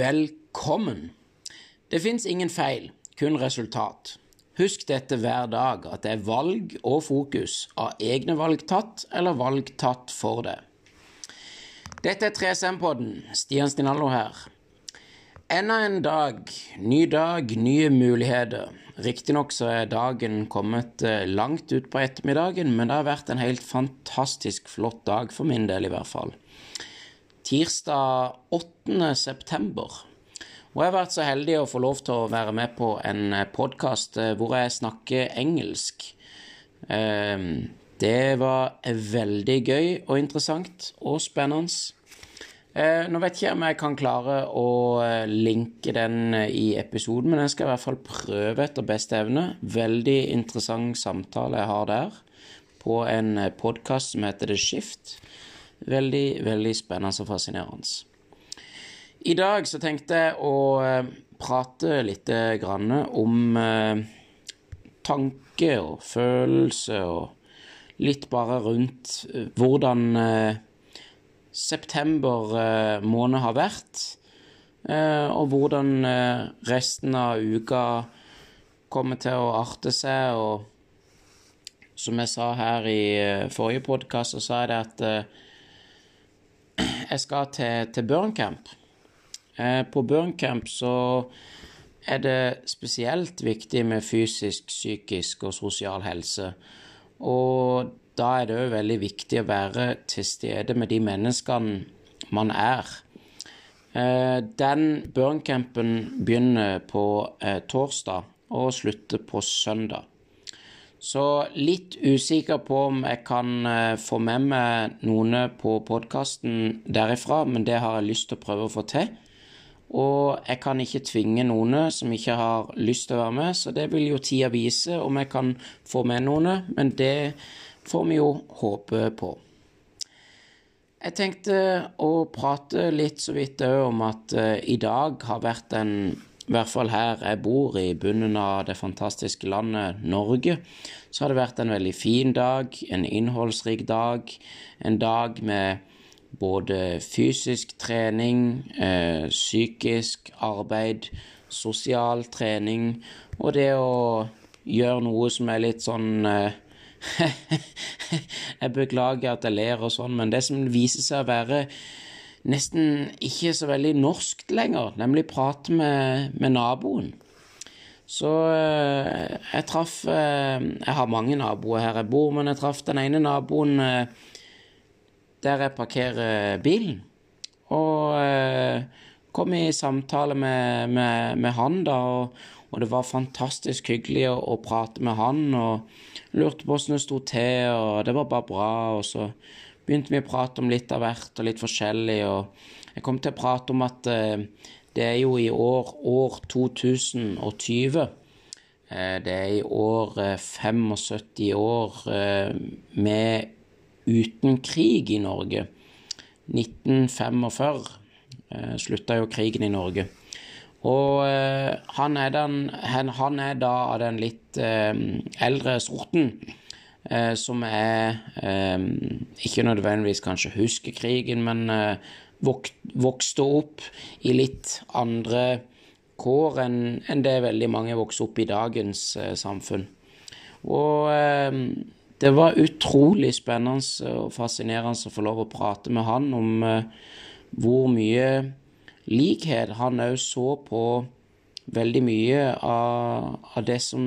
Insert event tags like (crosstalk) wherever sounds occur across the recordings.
Velkommen. Det fins ingen feil, kun resultat. Husk dette hver dag, at det er valg og fokus av egne valg tatt eller valg tatt for det. Dette er 3SM-podden. Stian Stinallo her. Enda en dag, ny dag, nye muligheter. Riktignok så er dagen kommet eh, langt utpå ettermiddagen, men det har vært en helt fantastisk flott dag for min del, i hvert fall tirsdag 8. september. Og jeg har vært så heldig å få lov til å være med på en podkast eh, hvor jeg snakker engelsk. Ehm, det var veldig gøy og interessant og spennende. Eh, nå vet ikke jeg om jeg kan klare å eh, linke den i episoden, men jeg skal i hvert fall prøve etter beste evne. Veldig interessant samtale jeg har der på en podkast som heter The Shift. Veldig, veldig spennende og fascinerende. I dag så tenkte jeg å eh, prate litt grann om eh, tanke og følelse og litt bare rundt eh, hvordan september måned har vært, og hvordan resten av uka kommer til å arte seg. Og som jeg sa her i forrige podkast, så sa jeg det at jeg skal til, til Burncamp. Eh, på Burncamp så er det spesielt viktig med fysisk, psykisk og sosial helse. Og da er det òg veldig viktig å være til stede med de menneskene man er. Eh, den burncampen begynner på eh, torsdag og slutter på søndag. Så litt usikker på om jeg kan eh, få med meg noen på podkasten derifra, men det har jeg lyst til å prøve å få til. Og jeg kan ikke tvinge noen som ikke har lyst til å være med, så det vil jo tida vise om jeg kan få med noen, men det får vi jo håpe på. Jeg tenkte å prate litt så vidt òg om at uh, i dag har vært en i hvert fall her jeg bor, i bunnen av det fantastiske landet Norge, så har det vært en veldig fin dag, en innholdsrik dag. En dag med både fysisk trening, eh, psykisk arbeid, sosial trening og det å gjøre noe som er litt sånn eh, (laughs) Jeg beklager at jeg ler og sånn, men det som viser seg å være nesten ikke så veldig norskt lenger, nemlig prate med, med naboen. Så eh, jeg traff eh, Jeg har mange naboer her jeg bor, men jeg traff den ene naboen eh, der jeg parkerer bilen. Og kom i samtale med, med, med han, da, og, og, det var fantastisk hyggelig å, å, prate med han. Og lurte på åssen det sto til, og det var bare bra. Og så begynte vi å prate om litt av hvert og litt forskjellig. Og jeg kom til å prate om at eh, det er jo i år, år 2020. Eh, det er i år 75 eh, år med uten krig i Norge. 1945 slutta jo krigen i Norge. Og han er, den, han, er da av den litt eldre sorten eh, som er eh, ikke nødvendigvis kanskje husker krigen, men eh, vok vokste opp i litt andre kår enn en det veldig mange vokser opp i dagens eh, samfunn. Og eh, det var utrolig spennende og fascinerende å få lov å prate med han om eh, hvor mye likhet han òg så på veldig mye av, av det som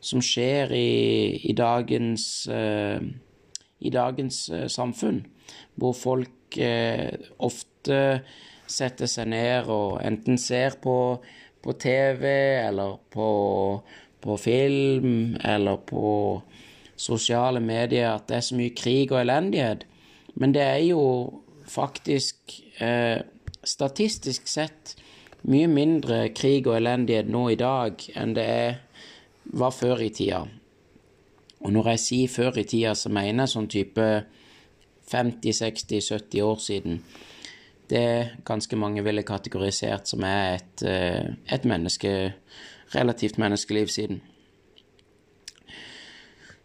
som skjer i, i dagens, uh, i dagens uh, samfunn, hvor folk uh, ofte setter seg ned og enten ser på, på TV eller på, på, film eller på sosiale medier at det er så mye krig og elendighet. Men det er jo faktisk statistisk sett mye mindre krig og elendighet nå i dag enn det er var før i tida. Og når jeg sier før i tida, så mener jeg sånn type 50-60-70 år siden. Det ganske mange ville kategorisert som er et, eh, et menneske relativt menneskeliv siden.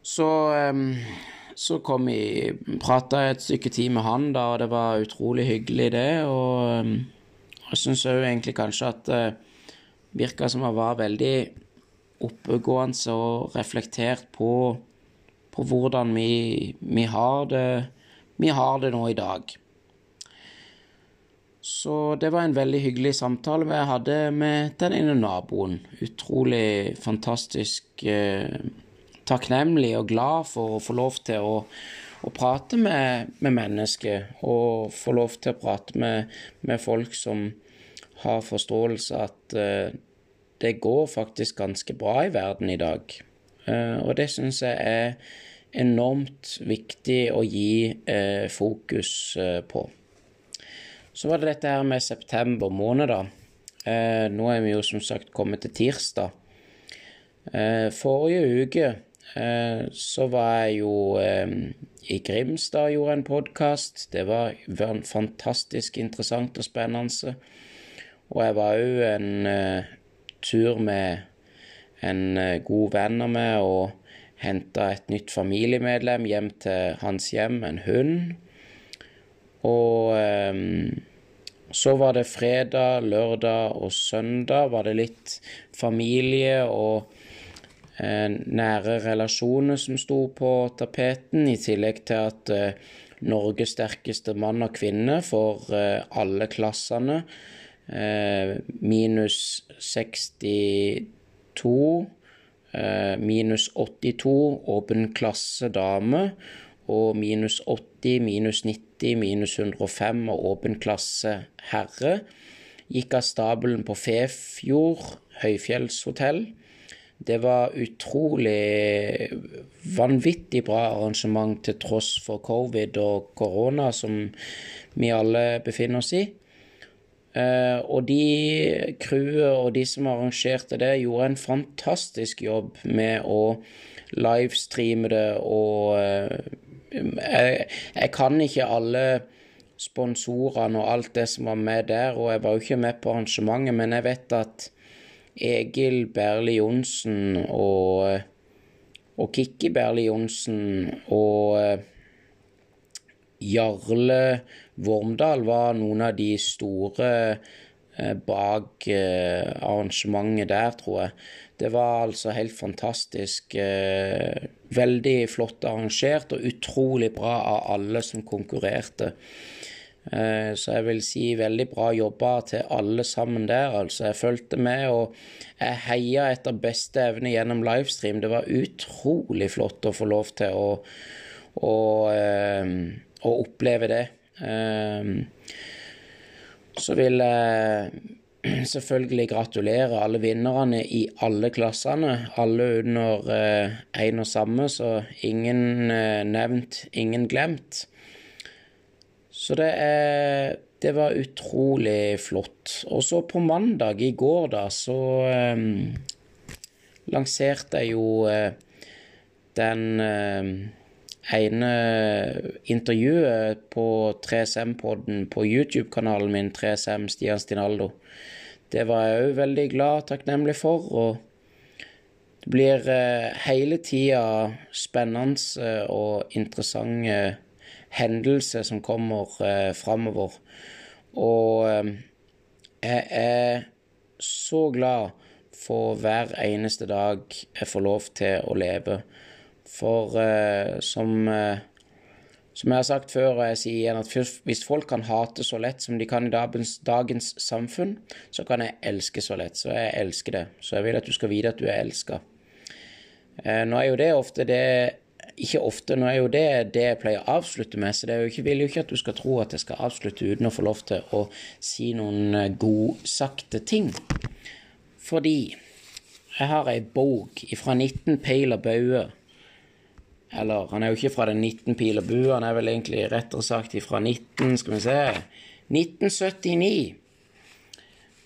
Så, ehm, så kom vi Prata et stykke tid med han, da, og det var utrolig hyggelig, det. Og jeg syns òg egentlig kanskje at det virka som han var veldig oppegående og reflektert på, på hvordan vi, vi, har det, vi har det nå i dag. Så det var en veldig hyggelig samtale jeg hadde med den ene naboen. Utrolig fantastisk eh, takknemlig og glad for å få lov til å, å prate med, med, mennesker. Og få lov til å prate med, med folk som har forståelse at eh, det går faktisk ganske bra i verden i dag. Eh, og det syns jeg er enormt viktig å gi eh, fokus eh, på. Så var det dette her med september måned, da. Nå er vi jo som sagt kommet til tirsdag. Forrige uke så var jeg jo i Grimstad og gjorde en podkast. Det var fantastisk interessant og spennende. Og jeg var òg en tur med en eh, god venn av meg og henta et nytt familiemedlem hjem til hans hjem, en hund. Og um, så var det fredag, lørdag og søndag var det litt familie og eh, nære relasjoner som sto på tapeten, i tillegg til at eh, Norges sterkeste mann og kvinne for eh, alle klassene, minus 62 eh, minus 82 åpen klasse dame og minus 80, minus 90, minus 105 og åpen klasse herre. Gikk av stabelen på Fefjord høyfjellshotell. Det var utrolig vanvittig bra arrangement til tross for covid og korona som vi alle befinner oss i. Uh, og de crewet og de som arrangerte det, gjorde en fantastisk jobb med å livestreame det og uh, jeg, jeg, kan ikke alle sponsorene og alt det som var med der, og jeg var jo ikke med på arrangementet, men jeg vet at Egil Berli Johnsen og, og Kikki Berli Johnsen og Jarle Vormdal var noen av de store eh, bak eh, arrangementet der, tror jeg. Det var altså helt fantastisk. Eh, veldig flott arrangert og utrolig bra av alle som konkurrerte. Så jeg vil si veldig bra jobba til alle sammen der. Altså, jeg fulgte med, og jeg heia etter beste evne gjennom livestream. Det var utrolig flott å få lov til å, å, å oppleve det. Så vil jeg selvfølgelig gratulere alle vinnerne i alle klassene. Alle under én eh, og samme, så ingen eh, nevnt, ingen glemt. Så det, er, det var utrolig flott. Og så på mandag i går, da, så eh, lanserte jeg jo eh, den eh, ene intervjuet på 3SM-podden på YouTube-kanalen min, 3SM Stian Stinaldo. Det var jeg òg veldig glad og takknemlig for. Og det blir eh, hele tida spennende eh, og interessante hendelser som kommer eh, framover. Og jeg er så glad for hver eneste dag jeg får lov til å leve. For eh, som eh, som jeg har sagt før, og jeg sier igjen, at hvis folk kan hate så lett som de kan i dagens, dagens, samfunn, så kan jeg elske så lett. Så jeg elsker det. Så jeg vil at du skal vite at du er elska. Eh, nå er jo det ofte det Ikke ofte, nå er jo det det jeg pleier å avslutte med, så det jo ikke, vil jo ikke at du skal tro at jeg skal avslutte uten å få lov til å si noen eh, godsagte ting. Fordi jeg har ei bok fra 19 Peiler Baue eller han er jo ikke fra den 19 pil og bue, han er vel egentlig rettere sagt fra 19 Skal vi se 1979.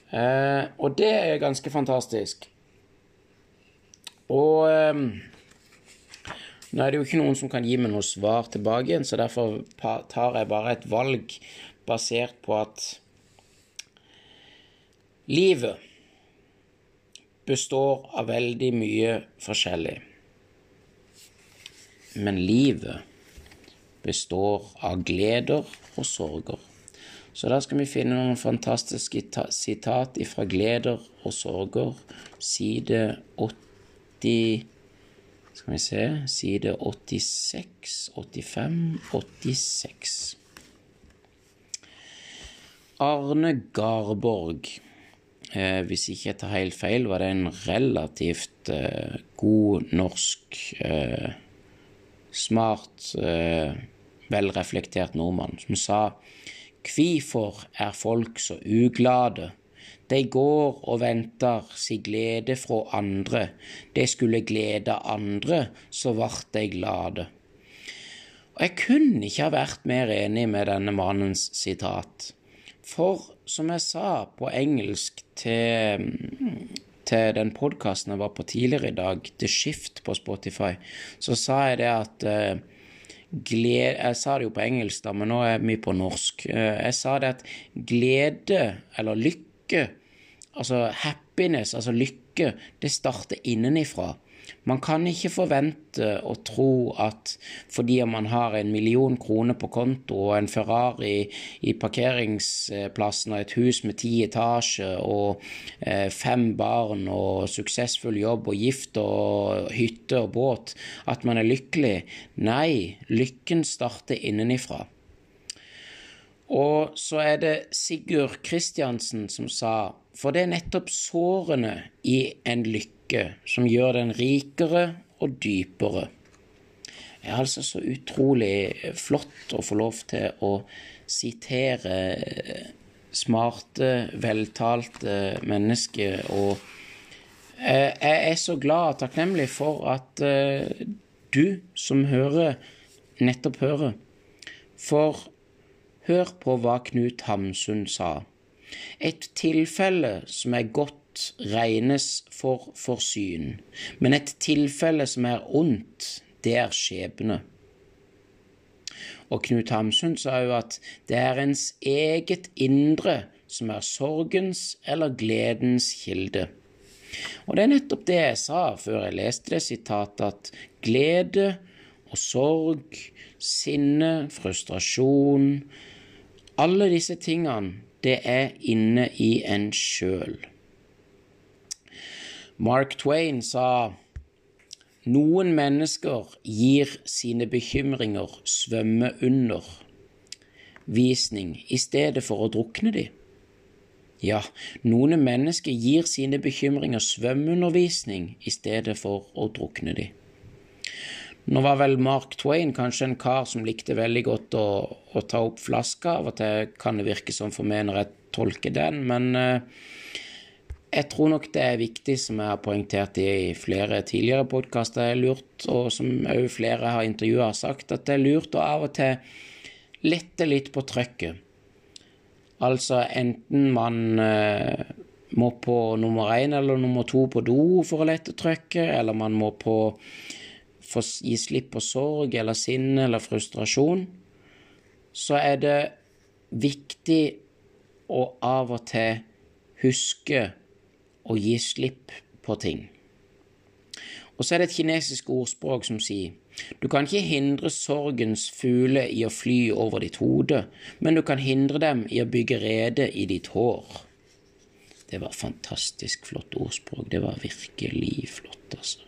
Eh, og det er ganske fantastisk. Og eh, nå er det jo ikke noen som kan gi meg noe svar tilbake igjen, så derfor tar jeg bare et valg basert på at livet består av veldig mye forskjellig. Men livet består av gleder og sorger. Så da skal vi finne noen fantastiske sitat fra Gleder og sorger, side 80 Skal vi se Side 86, 85, 86. Arne Garborg. Eh, hvis ikke jeg tar helt feil, var det en relativt eh, god norsk, eh, smart, eh, velreflektert nordmann som sa Kvifor er folk så uglade? De går og venter si glede fra andre, de skulle glede andre, så vart de glade. Og jeg kunne ikke ha vært mer enig med denne mannens sitat. For som jeg sa på engelsk til, til den podkasten jeg var på tidligere i dag, The Shift på Spotify, så sa jeg det at uh, glede Jeg sa det jo på engelsk, da, men nå er vi på norsk. Uh, jeg sa det at glede, eller lykke, altså happiness, altså lykke, det starter innenifra. Man kan ikke forvente og tro at fordi man har en million kroner på konto og en Ferrari i parkeringsplassen og et hus med ti etasjer og eh, fem barn og suksessfull jobb og gift og hytte og båt, at man er lykkelig. Nei, lykken starter innenifra. Og så er det Sigurd Kristiansen som sa for det er nettopp sårene i en lykke lykke som gjør den rikere og dypere. Det er altså så utrolig flott å få lov til å sitere smarte, veltalte mennesker, og jeg er så glad og takknemlig for at eh, du som hører, nettopp hører. For hør på hva Knut Hamsun sa. Et tilfelle som er godt regnes for forsyn, men et tilfelle som er ondt, det er skjebne. Og Knut Hamsun sa jo at det er ens eget indre som er sorgens eller gledens kilde. Og det er nettopp det jeg sa før jeg leste det sitatet, at glede og sorg, sinne, frustrasjon Alle disse tingene, det er inne i en sjøl. Mark Twain sa noen mennesker gir sine bekymringer svømme under visning i stedet for å drukne de. Ja, noen mennesker gir sine bekymringer svømmeundervisning i stedet for å drukne de. Nå var vel Mark Twain kanskje en kar som likte veldig godt å, å ta opp flaska. Av og til kan det virke som for meg når jeg tolker den, men uh, jeg tror nok det er viktig, som jeg har poengtert i flere tidligere podkaster, og som òg flere har intervjua har sagt, at det er lurt å av og til lette litt på trøkket. Altså enten man eh, må på nummer én eller nummer to på do for å lette trøkket, eller man må på få gi slipp på sorg eller sinne eller frustrasjon, så er det viktig å av og til huske å gi slipp på ting. Og så er det et kinesisk ordspråk som sier du kan ikke hindre sorgens fugler i å fly over ditt hode, men du kan hindre dem i å bygge rede i ditt hår. Det var fantastisk flott ordspråk. Det var virkelig flott, altså.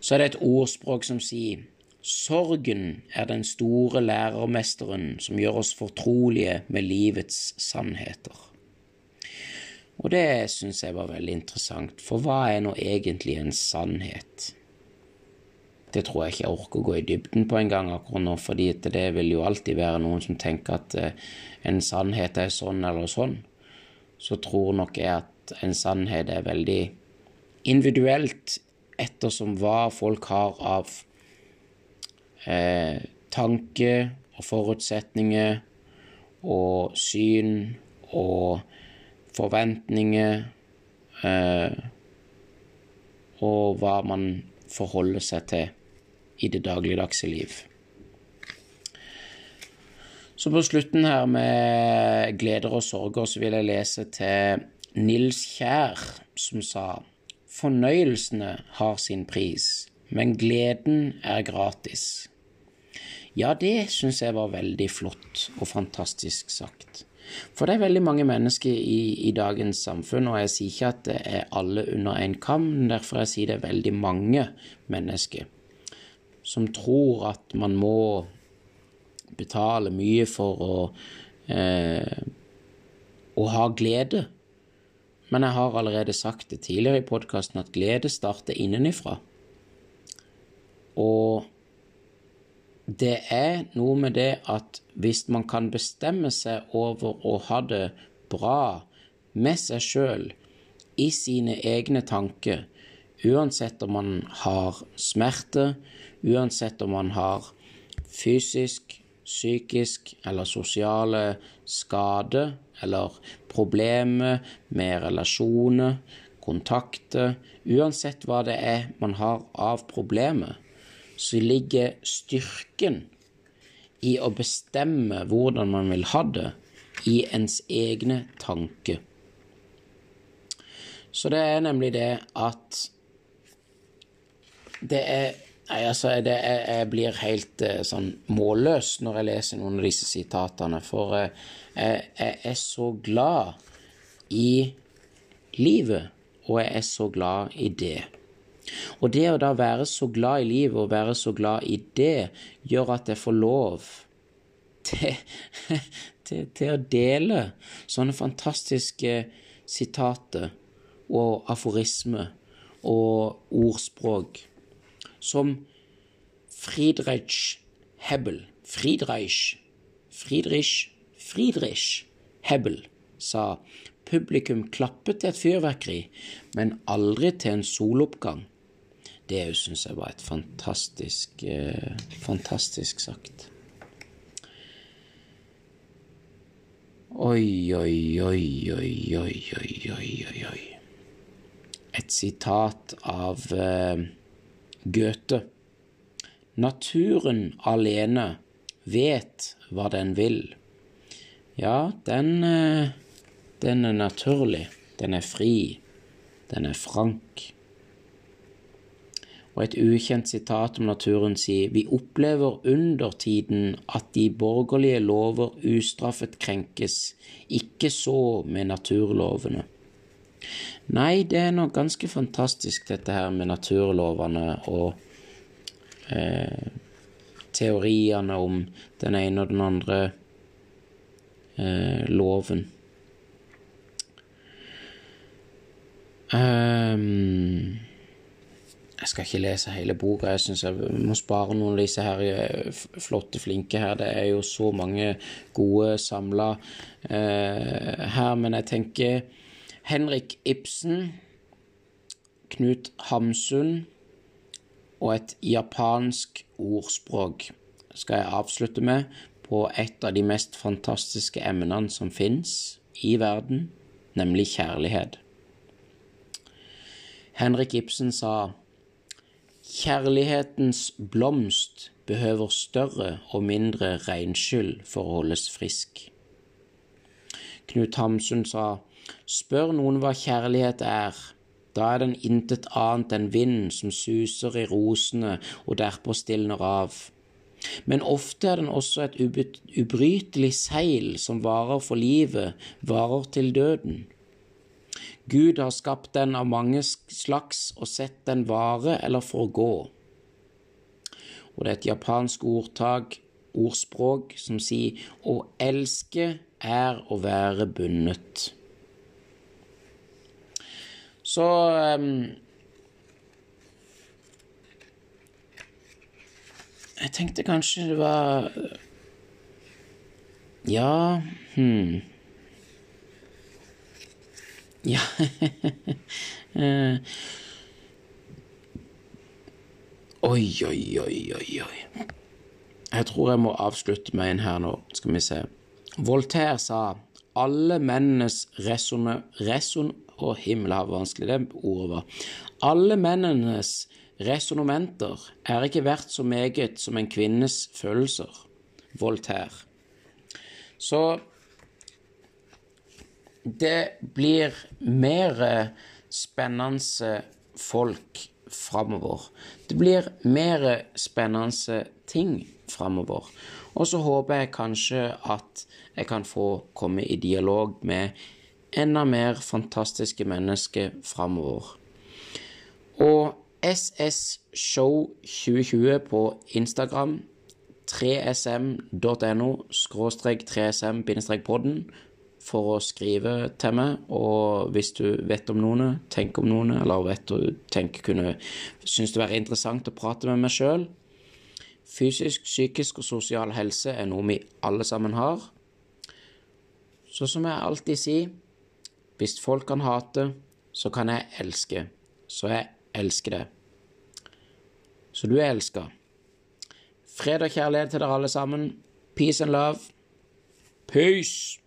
Så er det et ordspråk som sier Sorgen er den store lærermesteren som gjør oss fortrolige med livets sannheter. Og det syns jeg var veldig interessant, for hva er nå egentlig en sannhet? Det tror jeg ikke jeg orker å gå i dybden på engang akkurat nå, fordi det vil jo alltid være noen som tenker at eh, en sannhet er sånn eller sånn. Så tror nok jeg at en sannhet er veldig individuelt ettersom hva folk har av eh, tanke og forutsetninger og syn og forventninger eh, og hva man forholder seg til i det dagligdagse liv. Så på slutten her med gleder og sorger så vil jeg lese til Nils Kjær, som sa Fornøyelsene har sin pris, men gleden er gratis. Ja, det syns jeg var veldig flott og fantastisk sagt. For det er veldig mange mennesker i, i, dagens samfunn, og jeg sier ikke at det er alle under en kam, derfor jeg sier det er veldig mange mennesker som tror at man må betale mye for å, eh, å ha glede. Men jeg har allerede sagt det tidligere i podkasten at glede starter innenifra. Og det er noe med det at hvis man kan bestemme seg over å ha det bra med seg sjøl, i sine egne tanker, uansett om man har smerte, uansett om man har fysisk, psykisk eller sosiale skader eller problemer med relasjoner, kontakter, uansett hva det er man har av problemer, så ligger styrken i å bestemme hvordan man vil ha det, i ens egne tanker. Så det er nemlig det at det er Nei, altså, det, jeg, jeg, blir helt eh, sånn målløs når jeg leser noen av disse sitatene, for eh, jeg, jeg, er så glad i livet, og jeg er så glad i det. Og det å da være så glad i livet og være så glad i det, gjør at jeg får lov til, (laughs) til, til å dele sånne fantastiske sitater og aforismer og ordspråk som Friedrich Hebbel Friedreich Friedrich Friedrich Hebbel sa publikum klappet til et fyrverkeri, men aldri til en soloppgang. Det syns jeg var et fantastisk, eh, fantastisk sagt. Oi, oi, oi, oi, oi, oi, oi, oi. Et sitat av eh, Goethe. Naturen alene vet hva den vil. Ja, den, eh, den er naturlig. Den er fri. Den er frank. Og et ukjent sitat om naturen sier vi opplever under tiden at de borgerlige lover ustraffet krenkes, ikke så med naturlovene. Nei, det er noe ganske fantastisk, dette her med naturlovene og eh, teoriene om den ene og den andre eh, loven. Um, jeg skal ikke lese hele boka, jeg syns jeg må spare noen av disse her eh, flotte, flinke her. Det er jo så mange gode samla eh, her, men jeg tenker Henrik Ibsen, Knut Hamsun og et japansk ordspråk skal jeg avslutte med på et av de mest fantastiske emnene som fins i verden, nemlig kjærlighet. Henrik Ibsen sa Kjærlighetens blomst behøver større og mindre regnskyll for å holdes frisk. Knut Hamsun sa, spør noen hva kjærlighet er, da er den intet annet enn vind som suser i rosene og derpå stilner av. Men ofte er den også et ubrytelig seil som varer for livet, varer til døden. Gud har skapt den av mange slags og sett den vare eller forgå. Og det er et japansk ordtak, ordspråk, som sier å elske er å være bundet. Så um, Jeg tenkte kanskje det var Ja, hm ja (laughs) eh. Oi, oi, oi, oi, oi. Jeg tror jeg må avslutte med en her nå. Skal vi se. Voltaire sa alle mennenes reson... reson Å, himmel, hvor vanskelig det ordet var. Alle mennenes resonnementer er ikke verdt så meget som en kvinnes følelser. Voltaire. Så det blir mer spennende folk framover. Det blir mer spennende ting framover. Og så håper jeg kanskje at jeg kan få komme i dialog med enda mer fantastiske mennesker framover. Og SS Show 2020 på Instagram, 3sm.no skråstrek 3sm-podden for å skrive til meg, og hvis du vet om noen, tenker om noen, eller vet du tenker kunne synes det være interessant å prate med meg sjøl. Fysisk, psykisk og sosial helse er noe vi alle sammen har. Så som jeg alltid sier, hvis folk kan hate, så kan jeg elske. Så jeg elsker det. Så du er elska. Fred og kjærlighet til dere alle sammen. Peace and love. Peace!